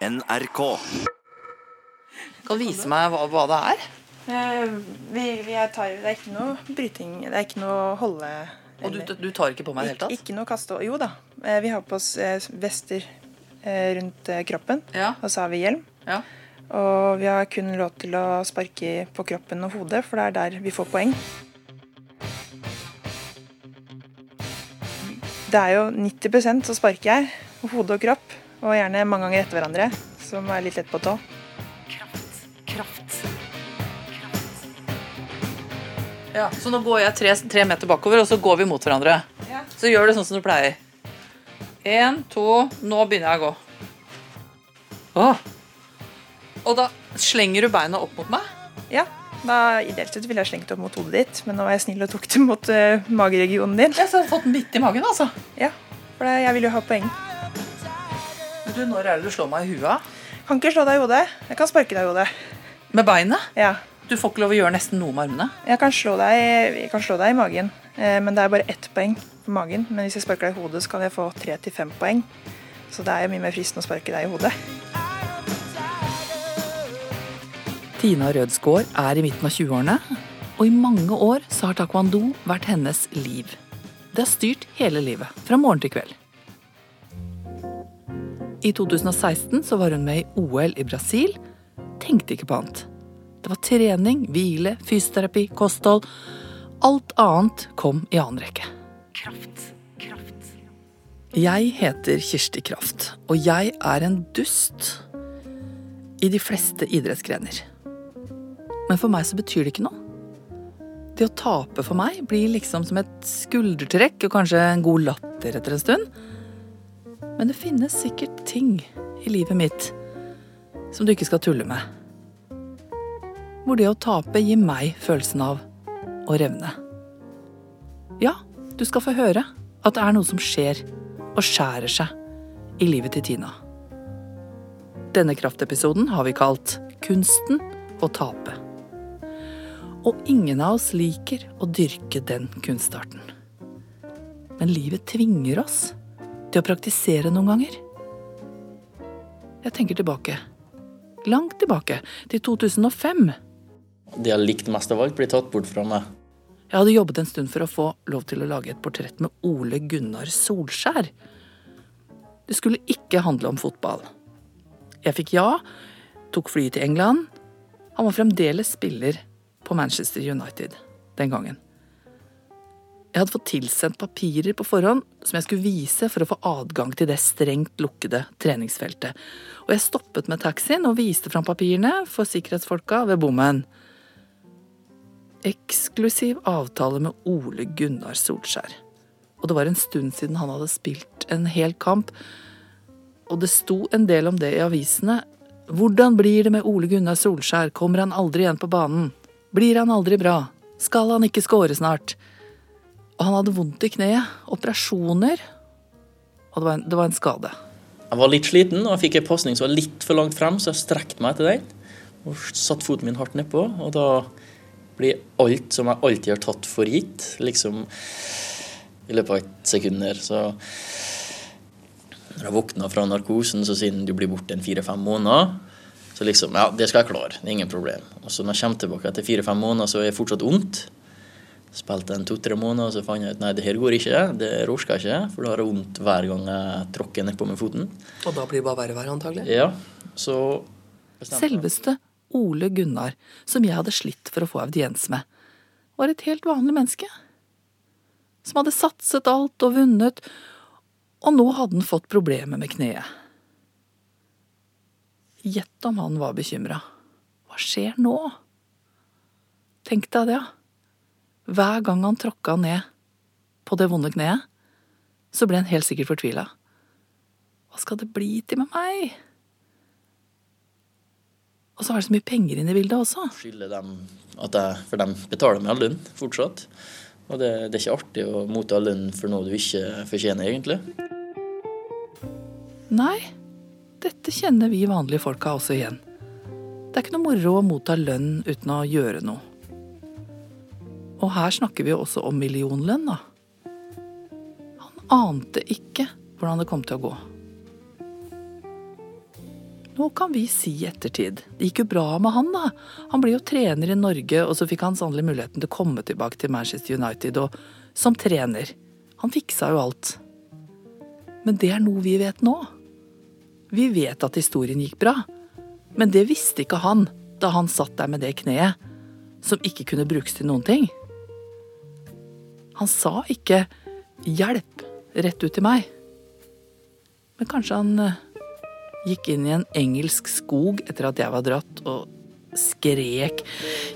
NRK. Kan du vise meg hva, hva det er? Eh, vi, vi er tar, det er ikke noe bryting, det er ikke noe holde... Og du, du tar ikke på meg i det hele ikke, tatt? ikke noe kaste... Jo da, eh, vi har på oss eh, vester eh, rundt eh, kroppen, Ja. og så har vi hjelm. Ja. Og vi har kun lov til å sparke på kroppen og hodet, for det er der vi får poeng. Det er jo 90% så sparker jeg, hode og kropp, og gjerne mange ganger etter hverandre, som er litt lett på tå. Kraft. Kraft. Ja, så nå går jeg tre, tre meter bakover, og så går vi mot hverandre. Ja. Så gjør det sånn som du pleier. Én, to Nå begynner jeg å gå. Åh. Og da slenger du beina opp mot meg. Ja, da ideelt sett ville jeg slengt opp mot hodet ditt, men nå var jeg snill og tok det mot uh, mageregionen din. Ja, Jeg har fått den midt i magen, altså. Ja, for det, jeg vil jo ha poeng. Du, Når er det du slår meg i huet? Kan ikke slå deg i hodet. Jeg kan sparke deg i hodet. Med beinet? Ja, Du får ikke lov å gjøre nesten noe med armene. jeg kan slå deg, jeg kan slå deg i magen, eh, men det er bare ett poeng på magen. Men hvis jeg sparker deg i hodet, så kan jeg få tre til fem poeng. Så det er mye mer fristende å sparke deg i hodet. Tina Rødsgaard er i midten av 20-årene, og i mange år så har taekwondo vært hennes liv. Det har styrt hele livet, fra morgen til kveld. I 2016 så var hun med i OL i Brasil. Tenkte ikke på annet. Det var trening, hvile, fysioterapi, kosthold. Alt annet kom i annen rekke. Kraft, kraft. Jeg heter Kirsti Kraft, og jeg er en dust i de fleste idrettsgrener. Men for meg så betyr det ikke noe. Det å tape for meg blir liksom som et skuldertrekk og kanskje en god latter etter en stund. Men det finnes sikkert ting i livet mitt som du ikke skal tulle med. Hvor det å tape gir meg følelsen av å revne. Ja, du skal få høre at det er noe som skjer og skjærer seg i livet til Tina. Denne kraftepisoden har vi kalt Kunsten å tape. Og ingen av oss liker å dyrke den kunstarten. Men livet tvinger oss til å praktisere noen ganger. Jeg tenker tilbake. Langt tilbake, til 2005. Det jeg likte mest av alt, blir tatt bort fra meg. Jeg hadde jobbet en stund for å få lov til å lage et portrett med Ole Gunnar Solskjær. Det skulle ikke handle om fotball. Jeg fikk ja, tok flyet til England. Han var fremdeles spiller på Manchester United den gangen. Jeg hadde fått tilsendt papirer på forhånd som jeg skulle vise for å få adgang til det strengt lukkede treningsfeltet. Og jeg stoppet med taxien og viste fram papirene for sikkerhetsfolka ved bommen eksklusiv avtale med Ole Gunnar Solskjær. Og det var en stund siden han hadde spilt en hel kamp, og det sto en del om det i avisene. Hvordan blir det med Ole Gunnar Solskjær, kommer han aldri igjen på banen? Blir han aldri bra? Skal han ikke score snart? Og han hadde vondt i kneet, operasjoner, og det var en, det var en skade. Jeg var litt sliten, og jeg fikk en pasning som var litt for langt frem, så jeg strekte meg etter den. Og satte foten min hardt nedpå, og da blir alt som jeg alltid har tatt for gitt, liksom i løpet av et sekund der. Så når jeg våkna fra narkosen, så siden du blir borte en fire-fem måneder, så liksom Ja, det skal jeg klare. Det er ingen problem. Og så når jeg kommer tilbake etter fire-fem måneder, så er det fortsatt vondt. Spilte en to-tre måneder, så fant jeg ut nei, det her går ikke. Det orker jeg ikke, for da har jeg vondt hver gang jeg tråkker nedpå med foten. Og da blir det bare verre og verre, antagelig. Ja, så bestemte. Selveste Ole Gunnar, som jeg hadde slitt for å få audiens med, var et helt vanlig menneske. Som hadde satset alt og vunnet, og nå hadde han fått problemer med kneet. Gjett om han var bekymra. Hva skjer nå? Tenk deg det, ja. Hver gang han tråkka ned på det vonde kneet, så ble han helt sikkert fortvila. Hva skal det bli til med meg? Og så var det så mye penger inne i bildet også. skylder dem at jeg, For de betaler meg lønn fortsatt. Og det, det er ikke artig å motta lønn for noe du ikke fortjener, egentlig. Nei, dette kjenner vi vanlige folka også igjen. Det er ikke noe moro å motta lønn uten å gjøre noe. Og her snakker vi jo også om millionlønn, da. Han ante ikke hvordan det kom til å gå. Nå kan vi si i ettertid. Det gikk jo bra med han, da. Han ble jo trener i Norge, og så fikk han sannelig muligheten til å komme tilbake til Manchester United og som trener. Han fiksa jo alt. Men det er noe vi vet nå. Vi vet at historien gikk bra. Men det visste ikke han da han satt der med det kneet, som ikke kunne brukes til noen ting. Han sa ikke 'hjelp' rett ut til meg. Men kanskje han eh, gikk inn i en engelsk skog etter at jeg var dratt, og skrek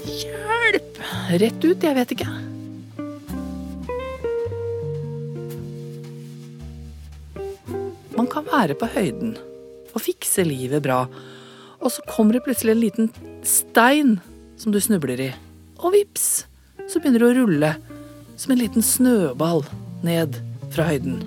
'hjelp' rett ut, jeg vet ikke. Man kan være på høyden og fikse livet bra, og så kommer det plutselig en liten stein som du snubler i, og vips, så begynner det å rulle som en liten snøball ned fra høyden.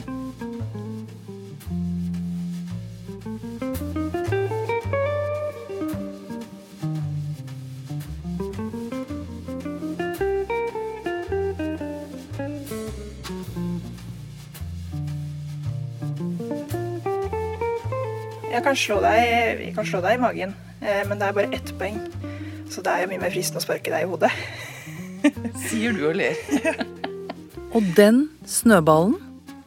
Jeg kan slå deg, jeg kan slå deg i magen, eh, men det er bare ett poeng. Så det er jo mye mer fristende å sparke deg i hodet. Sier du og ler. og den snøballen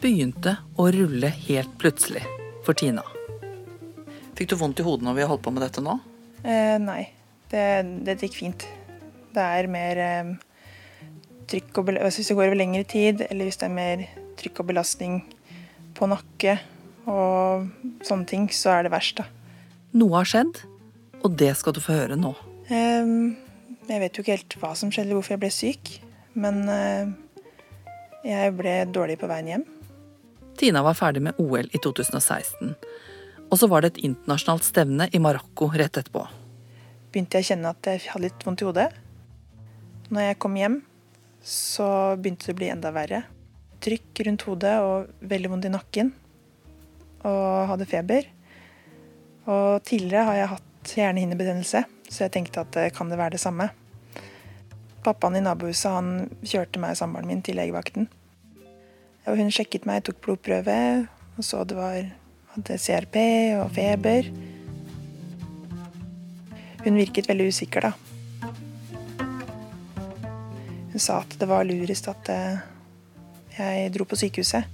begynte å rulle helt plutselig for Tina. Fikk du vondt i hodet når vi holdt på med dette nå? Eh, nei, det, det gikk fint. Det er mer eh, trykk og belastning Hvis det går over lengre tid, eller hvis det er mer trykk og belastning på nakke og sånne ting, så er det verst, da. Noe har skjedd, og det skal du få høre nå. Eh, jeg vet jo ikke helt hva som skjedde, hvorfor jeg ble syk, men eh, jeg ble dårlig på veien hjem. Tina var ferdig med OL i 2016. Og så var det et internasjonalt stevne i Marokko rett etterpå. Begynte jeg å kjenne at jeg hadde litt vondt i hodet. Når jeg kom hjem, så begynte det å bli enda verre. Trykk rundt hodet og veldig vondt i nakken. Og hadde feber. Og tidligere har jeg hatt hjernehinnebetennelse, så jeg tenkte at det kan det være det samme. Pappaen i nabohuset han kjørte meg og samboeren min til legevakten. Og hun sjekket meg, tok blodprøve, og så det var, hadde CRP og feber. Hun virket veldig usikker, da. Hun sa at det var lurest at eh, jeg dro på sykehuset.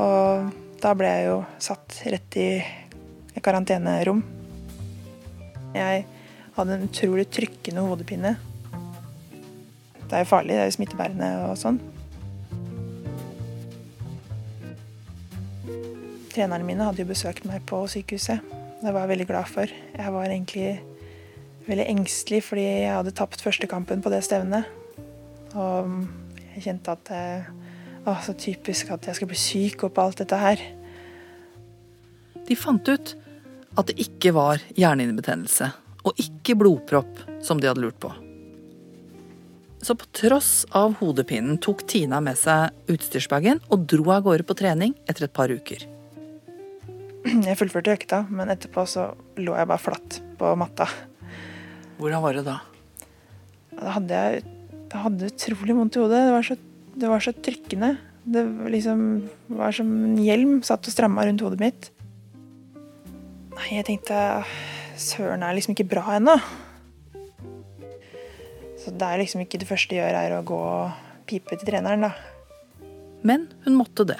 Og da ble jeg jo satt rett i karantenerom. Jeg hadde en utrolig trykkende hodepine. Det er jo farlig, det er jo smittebærende og sånn. Trenerne mine hadde jo besøkt meg på sykehuset. Det var jeg veldig glad for. Jeg var egentlig veldig engstelig fordi jeg hadde tapt første kampen på det stevnet. Og jeg kjente at det var så typisk at jeg skulle bli syk oppå alt dette her. De fant ut at det ikke var hjernehinnebetennelse og ikke blodpropp som de hadde lurt på. Så på tross av hodepinen tok Tina med seg utstyrsbagen og dro av gårde på trening etter et par uker. Jeg fullførte økta, men etterpå så lå jeg bare flatt på matta. Hvordan var det da? Da hadde jeg, da hadde utrolig vondt i hodet. Det var så, det var så trykkende. Det liksom var som en hjelm satt og stramma rundt hodet mitt. Nei, jeg tenkte Søren er liksom ikke bra ennå. Så det er liksom ikke det første jeg gjør, er å gå og pipe til treneren, da. Men hun måtte det.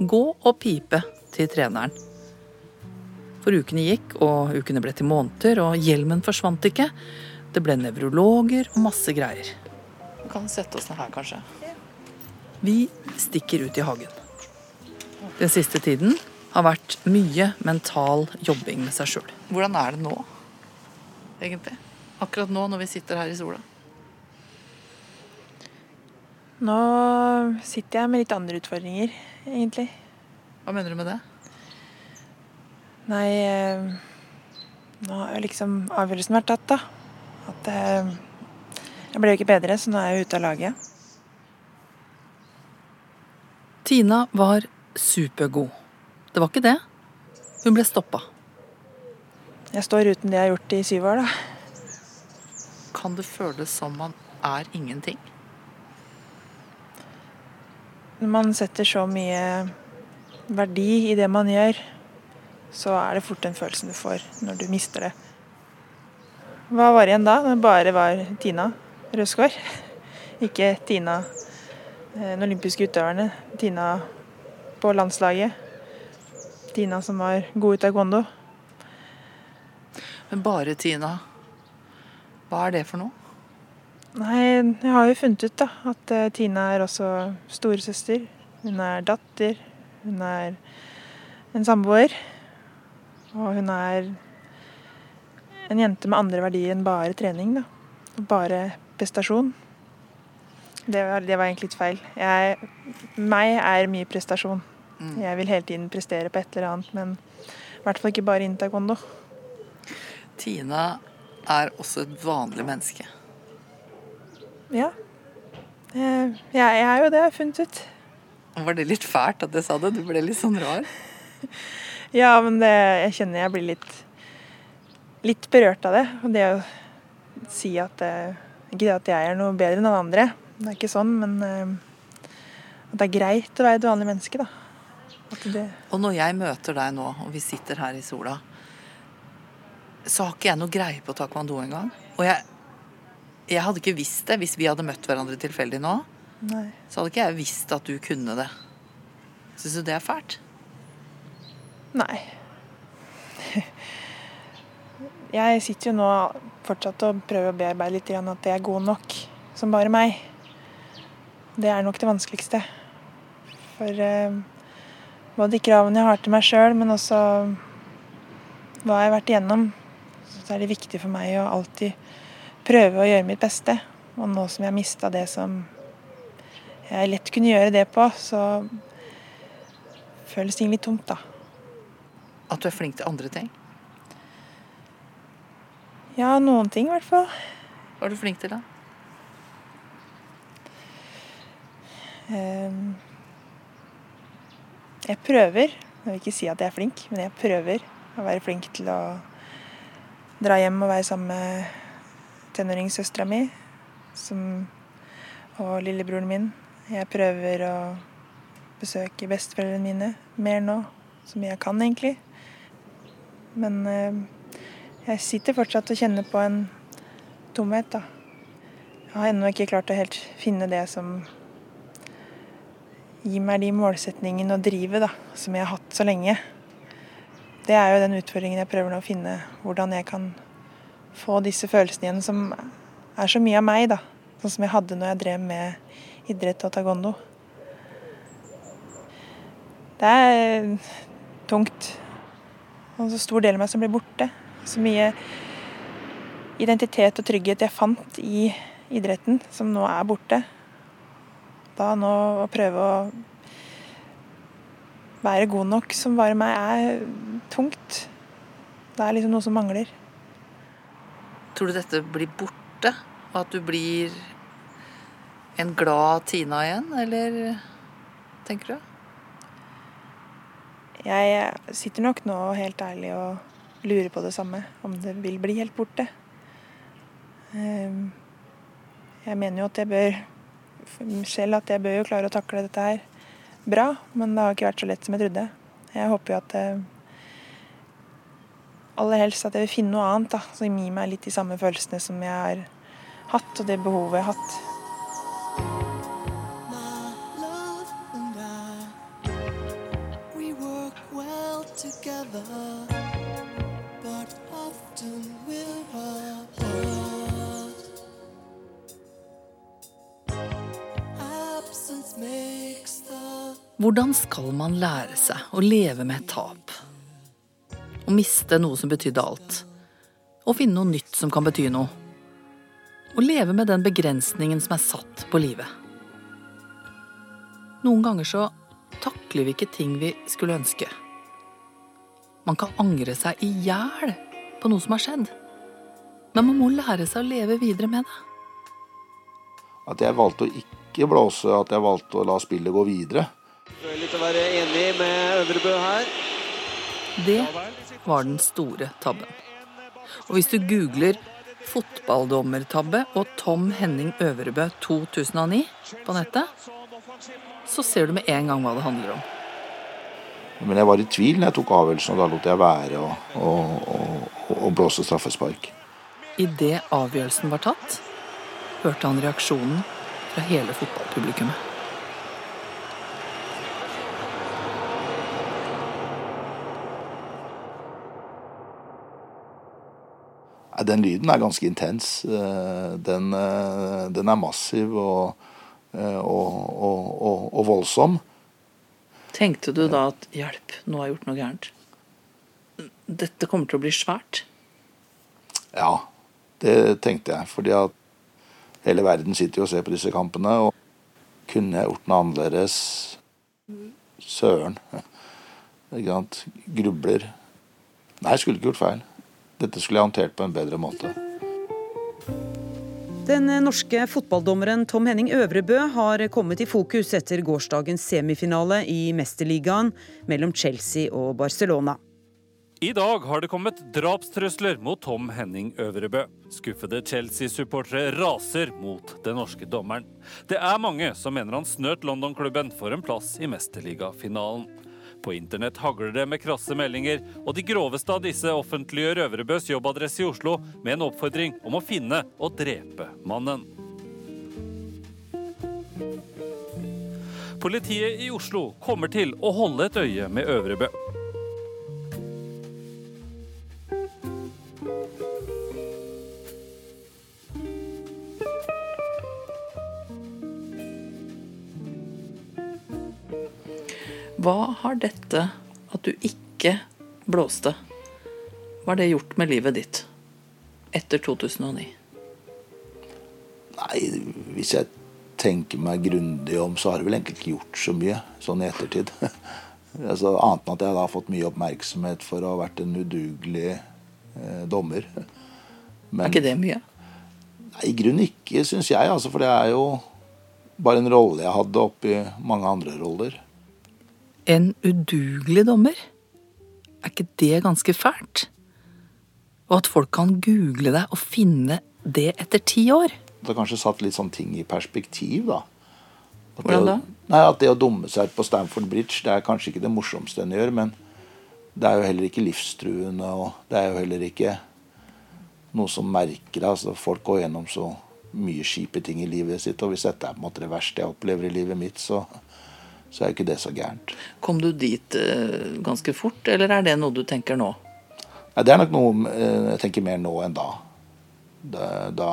Gå og pipe til treneren. For ukene gikk, og ukene ble til måneder, og hjelmen forsvant ikke. Det ble nevrologer og masse greier. Vi kan sette oss ned her, kanskje. Vi stikker ut i hagen. Den siste tiden har vært mye mental jobbing med seg sjøl. Hvordan er det nå, egentlig? Akkurat nå når vi sitter her i sola. Nå sitter jeg med litt andre utfordringer, egentlig. Hva mener du med det? Nei eh, Nå har jo liksom avgjørelsen vært tatt, da. At eh, jeg ble jo ikke bedre, så nå er jeg ute av laget. Tina var supergod. Det var ikke det. Hun ble stoppa. Jeg står uten det jeg har gjort i syv år, da. Kan det føles som man er ingenting? Når man setter så mye verdi i det man gjør, så er det fort den følelsen du får når du mister det. Hva var igjen da? Det bare var Tina Røsgaard. Ikke Tina, eh, den olympiske utøverne. Tina på landslaget. Tina som var god i taekwondo. Men bare Tina. Hva er det for noe? Nei, jeg har jo funnet ut da, at eh, Tina er også storesøster. Hun er datter. Hun er en samboer. Og hun er en jente med andre verdier enn bare trening. da. Bare prestasjon. Det var, det var egentlig litt feil. Jeg, meg er mye prestasjon. Mm. Jeg vil hele tiden prestere på et eller annet, men i hvert fall ikke bare innen taekwondo. Tina er også et vanlig menneske. Ja. Jeg, jeg er jo det, har jeg funnet ut. Var det litt fælt at jeg sa det? Du ble litt sånn rar. Ja, men det, jeg kjenner jeg blir litt, litt berørt av det. Og det å si at eh, Ikke det at jeg er noe bedre enn alle andre, det er ikke sånn, men eh, at det er greit å være et vanlig menneske, da. Det, Og når jeg møter deg nå, og vi sitter her i sola, så har ikke jeg noe greie på taekwondo engang. Og jeg, jeg hadde ikke visst det hvis vi hadde møtt hverandre tilfeldig nå. nei. Så hadde ikke jeg visst at du kunne det. Syns du det er fælt? Nei. Jeg sitter jo nå fortsatt og prøver å bearbeide litt igjen at jeg er god nok som bare meg. Det er nok det vanskeligste. For eh, både kravene jeg har til meg sjøl, men også hva jeg har vært igjennom, så er det viktig for meg å alltid prøve å gjøre mitt beste. Og nå som jeg har mista det som jeg lett kunne gjøre det på, så føles ting litt tomt, da. At du er flink til andre ting? Ja, noen ting i hvert fall. Hva er du flink til, da? Ehm, Jeg prøver, jeg vil ikke si at jeg er flink, men jeg prøver å være flink til å dra hjem og være sammen med tenåringssøstera mi og lillebroren min. Jeg prøver å besøke besteforeldrene mine mer nå, så mye jeg kan egentlig. Men eh, jeg sitter fortsatt og kjenner på en tomhet, da. Jeg har ennå ikke klart å helt finne det som gir meg de målsetningene og drivet som jeg har hatt så lenge. Det er jo den utfordringen jeg prøver nå å finne. Hvordan jeg kan få disse følelsene igjen som er så mye av meg, da. Sånn som jeg hadde når jeg drev med idrett og taekwondo. Det er tungt. Og så stor del av meg som blir borte. Så mye identitet og trygghet jeg fant i idretten, som nå er borte. Da nå å prøve å være god nok som bare meg, er tungt. Det er liksom noe som mangler. Tror du dette blir borte? Og at du blir en glad Tina igjen, eller tenker du? Jeg sitter nok nå helt ærlig og lurer på det samme, om det vil bli helt borte. Ehm, Jeg mener jo at jeg bør selv at jeg bør jo klare å takle dette her bra, men det har ikke vært så lett som jeg trodde. Jeg håper jo at eh, aller helst at jeg vil finne noe annet da, som gir meg litt de samme følelsene som jeg har hatt, og det behovet jeg har hatt. Hvordan skal man lære seg å leve med tap? Å miste noe som betydde alt. Å finne noe nytt som kan bety noe. Å leve med den begrensningen som er satt på livet. Noen ganger så takler vi ikke ting vi skulle ønske. Man kan angre seg i hjel på noe som har skjedd. Men man må lære seg å leve videre med det. At jeg valgte å ikke blåse, at jeg valgte å la spillet gå videre. Litt å være enig med Øvrebø her. Det var den store tabben. Og hvis du googler 'fotballdommertabbe' og Tom Henning Øvrebø 2009 på nettet, så ser du med en gang hva det handler om. Men jeg var i tvil når jeg tok avgjørelsen, og da lot jeg være å, å, å, å blåse straffespark. Idet avgjørelsen var tatt, hørte han reaksjonen fra hele fotballpublikummet. Den lyden er ganske intens. Eh, Den, eh, den er massiv og, eh, og, og, og, og voldsom. Tenkte du da at hjelp, nå har jeg gjort noe gærent? Dette kommer til å bli svært. Ja, det tenkte jeg. Fordi at hele verden sitter jo og ser på disse kampene. Og kunne jeg gjort noe annerledes? Søren. Grubler. Nei, jeg skulle ikke gjort feil. Dette skulle jeg håndtert på en bedre måte. Den norske fotballdommeren Tom Henning Øvrebø har kommet i fokus etter gårsdagens semifinale i Mesterligaen mellom Chelsea og Barcelona. I dag har det kommet drapstrusler mot Tom Henning Øvrebø. Skuffede Chelsea-supportere raser mot den norske dommeren. Det er mange som mener han snøt London-klubben for en plass i Mesterligafinalen. På internett hagler det med krasse meldinger, og de groveste av disse offentliggjør Øvrebøs jobbadresse i Oslo med en oppfordring om å finne og drepe mannen. Politiet i Oslo kommer til å holde et øye med Øvrebø. Hva har dette at du ikke blåste, hva har det gjort med livet ditt etter 2009? Nei, hvis jeg tenker meg grundig om, så har det vel egentlig ikke gjort så mye sånn i ettertid. altså, annet enn at jeg da har fått mye oppmerksomhet for å ha vært en udugelig eh, dommer. Men, Er ikke det mye? Nei, I grunnen ikke, syns jeg. Altså, for det er jo bare en rolle jeg hadde oppi mange andre roller. En udugelig dommer? Er ikke det ganske fælt? Og at folk kan google deg og finne det etter ti år? Det har kanskje satt litt sånn ting i perspektiv, da. At Hvordan det, da? å- Nei, At det å dumme seg ut på Stamford Bridge det er kanskje ikke det morsomste en gjør, men det er jo heller ikke livstruende, og det er jo heller ikke noe som merker det. Altså, folk går gjennom så mye kjipe ting i livet sitt, og hvis dette er på en måte det verste jeg opplever i livet mitt, så, så er jo ikke det så gærent. Kom du dit eh, ganske fort, eller er det noe du tenker nå? Nei, det er nok noe eh, jeg tenker mer nå enn da. Da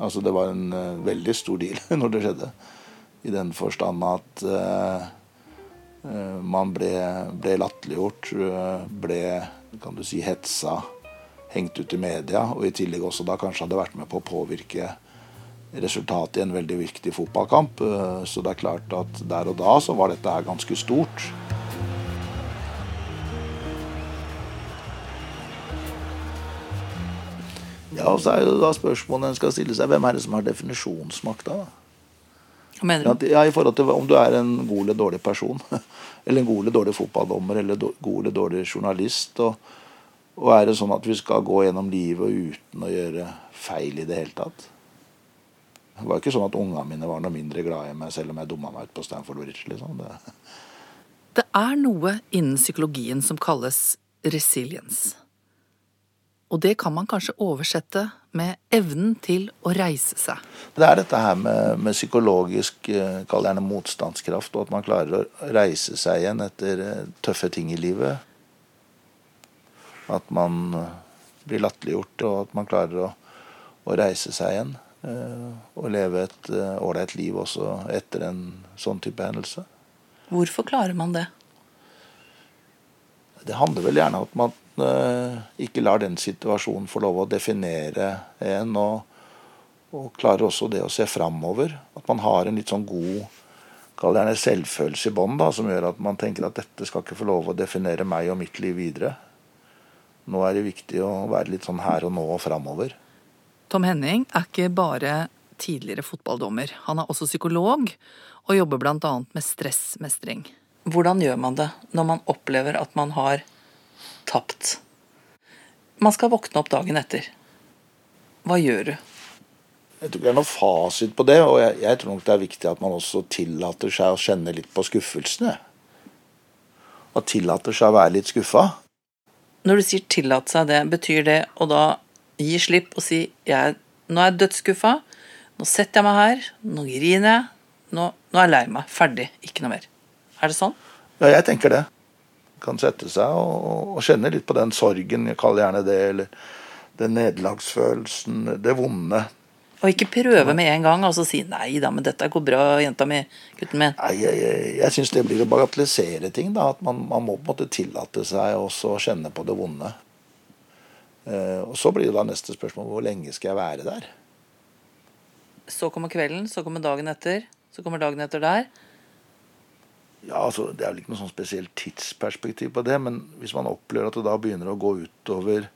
Altså, det var en eh, veldig stor deal når det skjedde. I den forstand at man ble, ble latterliggjort, ble kan du si, hetsa, hengt ut i media, og i tillegg også da kanskje hadde vært med på å påvirke resultatet i en veldig viktig fotballkamp. Eh, Så det er klart at der og da så var dette her ganske stort. Ja, og så er jo da spørsmålet en skal stille seg, hvem er det som har definisjonsmakta? Ja, ja, I forhold til om du er en god eller dårlig person. Eller en god eller dårlig fotballdommer eller god eller dårlig journalist. Og, og er det sånn at vi skal gå gjennom livet uten å gjøre feil i det hele tatt? Det var ikke sånn at ungene mine var noe mindre glad i meg selv om jeg dumma meg ut på Stanford Bridge. liksom. Det, Det er noe innen psykologien som kalles resilience. Og det kan man kanskje oversette med evnen til å reise seg. det er dette her med, med psykologisk eh, kall gjerne motstandskraft, og at man klarer å reise seg igjen etter eh, tøffe ting i livet. At man eh, blir latterliggjort, og at man klarer å, å reise seg igjen. Eh, Og leve et eh, ålreit liv også etter en sånn type hendelse. Hvorfor klarer man det? Det handler vel gjerne om at man eh, ikke lar den situasjonen få lov å definere en, og, og klarer også det å se framover. At man har en litt sånn god kall det gjerne selvfølelse i bånn, som gjør at man tenker at dette skal ikke få lov å definere meg og mitt liv videre. Nå er det viktig å være litt sånn her og nå og framover. Tom Henning er ikke bare tidligere fotballdommer. Han er også psykolog og jobber bl.a. med stressmestring. Hvordan gjør man det når man opplever at man har tapt? Man skal våkne opp dagen etter. Hva gjør du? Jeg tror ikke det er noe fasit på det, og jeg, jeg, tror nok det er viktig at man også tillater seg å kjenne litt på skuffelsene. Og tillater seg å være litt skuffa. Når du sier 'tillate seg det', betyr det å da gi slipp og si jeg, 'nå er jeg dødsskuffa', 'nå setter jeg meg her', 'nå griner jeg', nå, 'nå er jeg lei meg', ferdig, ikke noe mer'. Er det sånn? Ja, jeg tenker det. Kan sette seg og, og kjenne litt på den sorgen, jeg kaller gjerne det, eller den nederlagsfølelsen, det vonde. Og ikke prøve med en gang, altså si 'nei da, men dette går bra, jenta mi, gutten min'. Nei, Jeg, jeg, jeg syns det blir å bagatellisere ting. da, At man, man må på en måte tillate seg også å kjenne på det vonde. Eh, og Så blir det da neste spørsmål hvor lenge skal jeg være der? Så kommer kvelden, så kommer dagen etter, så kommer dagen etter der. Ja, altså, Det er vel ikke noe sånn spesielt tidsperspektiv på det, men hvis man opplever at det da begynner å gå utover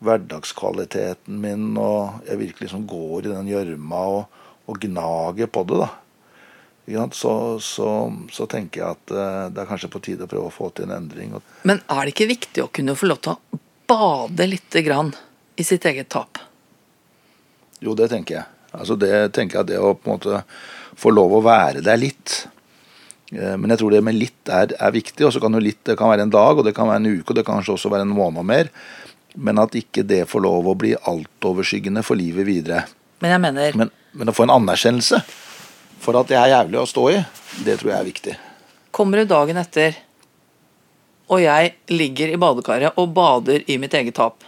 hverdagskvaliteten min, og jeg virkelig liksom går i den gjørma og, og, gnager på det, da. Så, så, så, tenker jeg at uh, det er kanskje på tide å prøve å få til en endring. Men er det ikke viktig å kunne få lov til å bade lite grann i sitt eget tap? Jo, det tenker jeg. Altså det tenker jeg det å på en måte få lov å være der litt. Eh, men jeg tror det med litt er, er viktig. Og så kan jo litt det kan være en dag, og det kan være en uke, og det kan kanskje også være en måned og mer men at ikke det får lov å bli altoverskyggende for livet videre. Men jeg mener Men, men å få en anerkjennelse for at det er jævlig å stå i, det tror jeg er viktig. Kommer du dagen etter, og jeg ligger i badekaret og bader i mitt eget tap,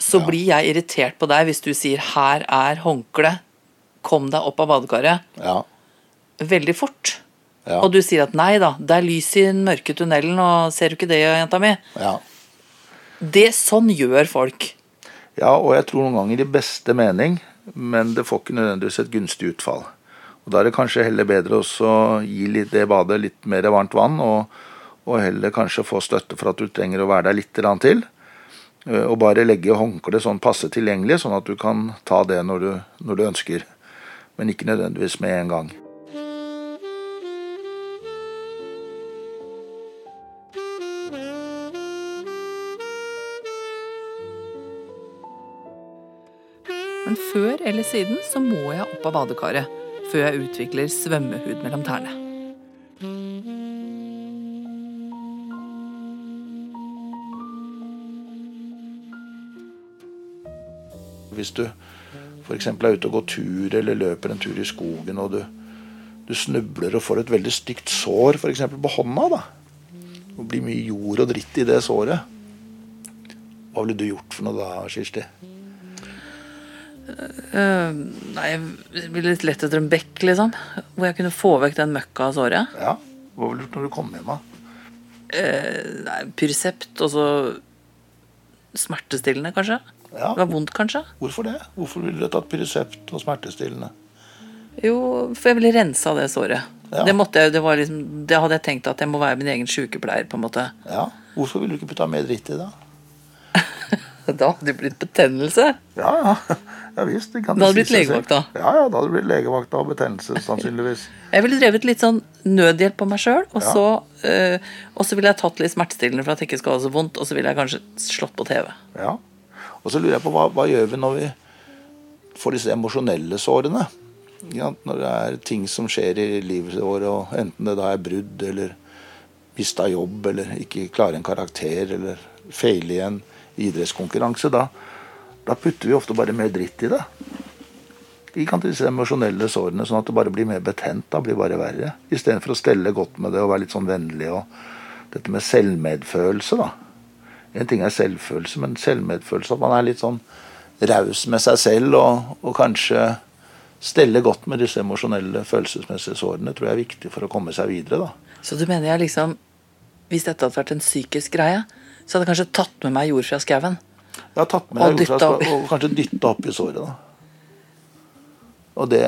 så ja. blir jeg irritert på deg hvis du sier 'her er håndkleet', kom deg opp av badekaret. Ja. Veldig fort. Ja. Og du sier at 'nei da, det er lys i den mørke tunnelen', og ser du ikke det, jenta mi? Ja. Det Sånn gjør folk. Ja, og jeg tror noen ganger i beste mening, men det får ikke nødvendigvis et gunstig utfall. Og Da er det kanskje heller bedre å gi det badet litt mer varmt vann, og, og, heller kanskje få støtte for at du trenger å være der litt til. Eh, og bare legge håndkleet sånn passe tilgjengelig, sånn at du kan ta det når du, når du ønsker. Men ikke nødvendigvis med en gang. men før eller siden så må jeg opp av badekaret før jeg utvikler svømmehud mellom tærne. Hvis du f.eks. er ute og går tur eller løper en tur i skogen og du, du snubler og får et veldig stygt sår f.eks. på hånda, da. Det blir mye jord og dritt i det såret. Hva ville du gjort for noe da, Kirsti? Uh, nei, jeg ville lett etter en bekk, liksom. Hvor jeg kunne få vekk den møkka av såret. Ja, Hva ville du gjort når du kom hjem, da? Uh, nei, Pyresept og så smertestillende, kanskje. Ja. Det var vondt, kanskje. Hvorfor det? Hvorfor ville du tatt Pyresept og smertestillende? Jo, for jeg ville rensa det såret. Ja. Det, jeg, det, liksom, det, hadde jeg tenkt at jeg må være min egen sykepleier, på en måte. Ja, Hvorfor ville du ikke putta mer dritt i det? da hadde det blitt betennelse. Ja, ja. Ja visst. Det det hadde blitt legevakt, da? Ja, ja, da hadde det blitt legevakt og betennelse, sannsynligvis. jeg ville drevet litt sånn nødhjelp på meg sjøl, og, så, øh, og så ville jeg tatt litt smertestillende for at det ikke skal ha så vondt, og så ville jeg kanskje slått på TV. Ja. Og så lurer jeg på hva, hva gjør vi når vi får disse emosjonelle sårene? Ja, når det er ting som skjer i livet vårt, og enten det da er brudd eller mista jobb eller ikke klare en karakter eller feile i en idrettskonkurranse, da, da putter vi ofte bare mer dritt i det. Ikke sant, disse emosjonelle sårene, sånn at det bare blir mer betent. da blir bare verre. Istedenfor å stelle godt med det og være litt sånn vennlig. og Dette med selvmedfølelse, da. En ting er selvfølelse, men selvmedfølelse. At man er litt sånn raus med seg selv og, og kanskje stelle godt med disse emosjonelle, følelsesmessige sårene, tror jeg er viktig for å komme seg videre. da. Så du mener jeg liksom Hvis dette hadde vært en psykisk greie, så hadde jeg kanskje tatt med meg jord fra skauen? Ja, tatt med deg skauen og kanskje dytta opp i såret. da. Og det,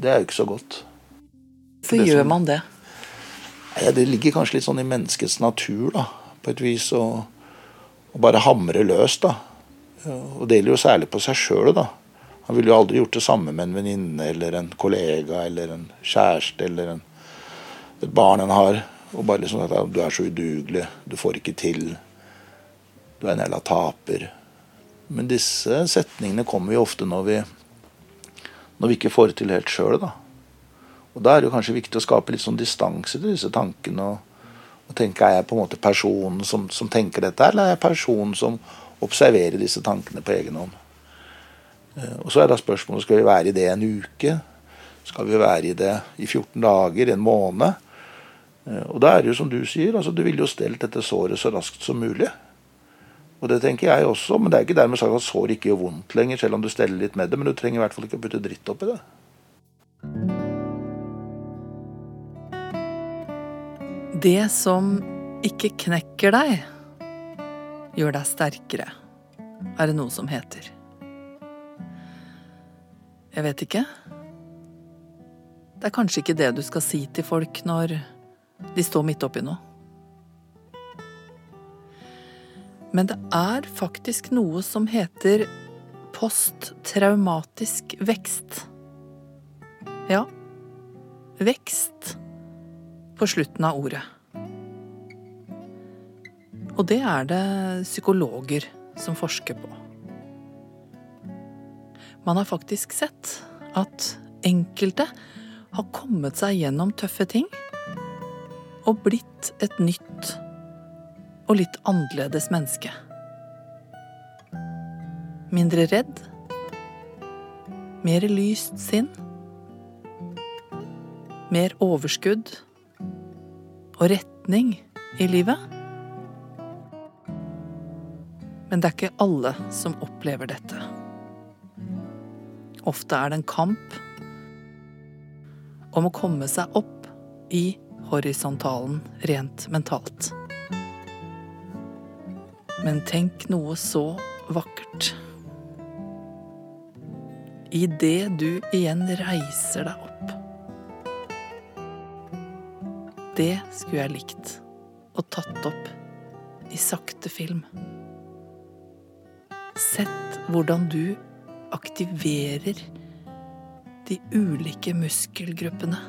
det, er jo ikke så godt. Hvorfor gjør man det? Ja, det ligger kanskje litt sånn i menneskets natur, da, på et vis. Å, å bare hamre løs, da. Og det gjelder jo særlig på seg sjøl. Han ville jo aldri gjort det samme med en venninne eller en kollega eller en kjæreste eller en, et barn en har. Og bare liksom at du er så udugelig, du får ikke til. Du er en jævla taper. Men disse setningene kommer jo ofte når vi når vi ikke får det til helt sjøl, da. Og da er det jo kanskje viktig å skape litt sånn distanse til disse tankene. Og, og tenke er jeg på en måte personen som, som tenker dette, eller er jeg personen som observerer disse tankene på egen hånd? Eh, og så er da spørsmålet skal vi være i det en uke. Skal vi være i det i 14 dager, en måned? Eh, og da er det jo som du sier, altså du ville jo stelt dette såret så raskt som mulig. Og det tenker jeg også, men det er ikke dermed sagt at sår ikke gjør vondt lenger, selv om du steller litt med det. Men du trenger i hvert fall ikke å putte dritt oppi det. Det som ikke knekker deg, gjør deg sterkere, er det noe som heter. Jeg vet ikke. Det er kanskje ikke det du skal si til folk når de står midt oppi noe. Men det er faktisk noe som heter posttraumatisk vekst. Ja, vekst på slutten av ordet. Og det er det psykologer som forsker på. Man har faktisk sett at enkelte har kommet seg gjennom tøffe ting og blitt et nytt og litt annerledes menneske. Mindre redd. Mer lyst sinn. Mer overskudd og retning i livet. Men det er ikke alle som opplever dette. Ofte er det en kamp om å komme seg opp i horisontalen rent mentalt. Men tenk noe så vakkert. Idet du igjen reiser deg opp. Det skulle jeg likt Og tatt opp i sakte film. Sett hvordan du aktiverer de ulike muskelgruppene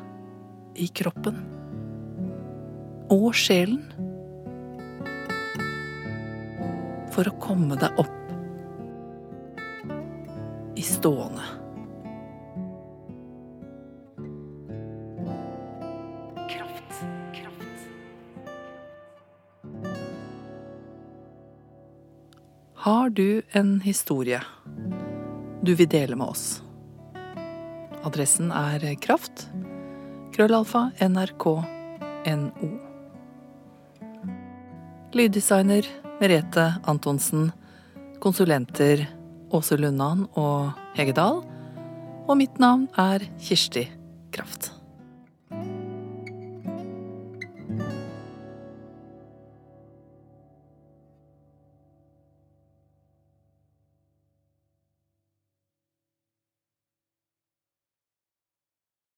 i kroppen og sjelen for å komme deg opp i stående. Har du en historie du vil dele med oss? Adressen er kraft. Krøllalfa nrk.no. Lyddesigner Merete Antonsen. Konsulenter Åse Lundan og Hege Dahl. Og mitt navn er Kirsti Kraft.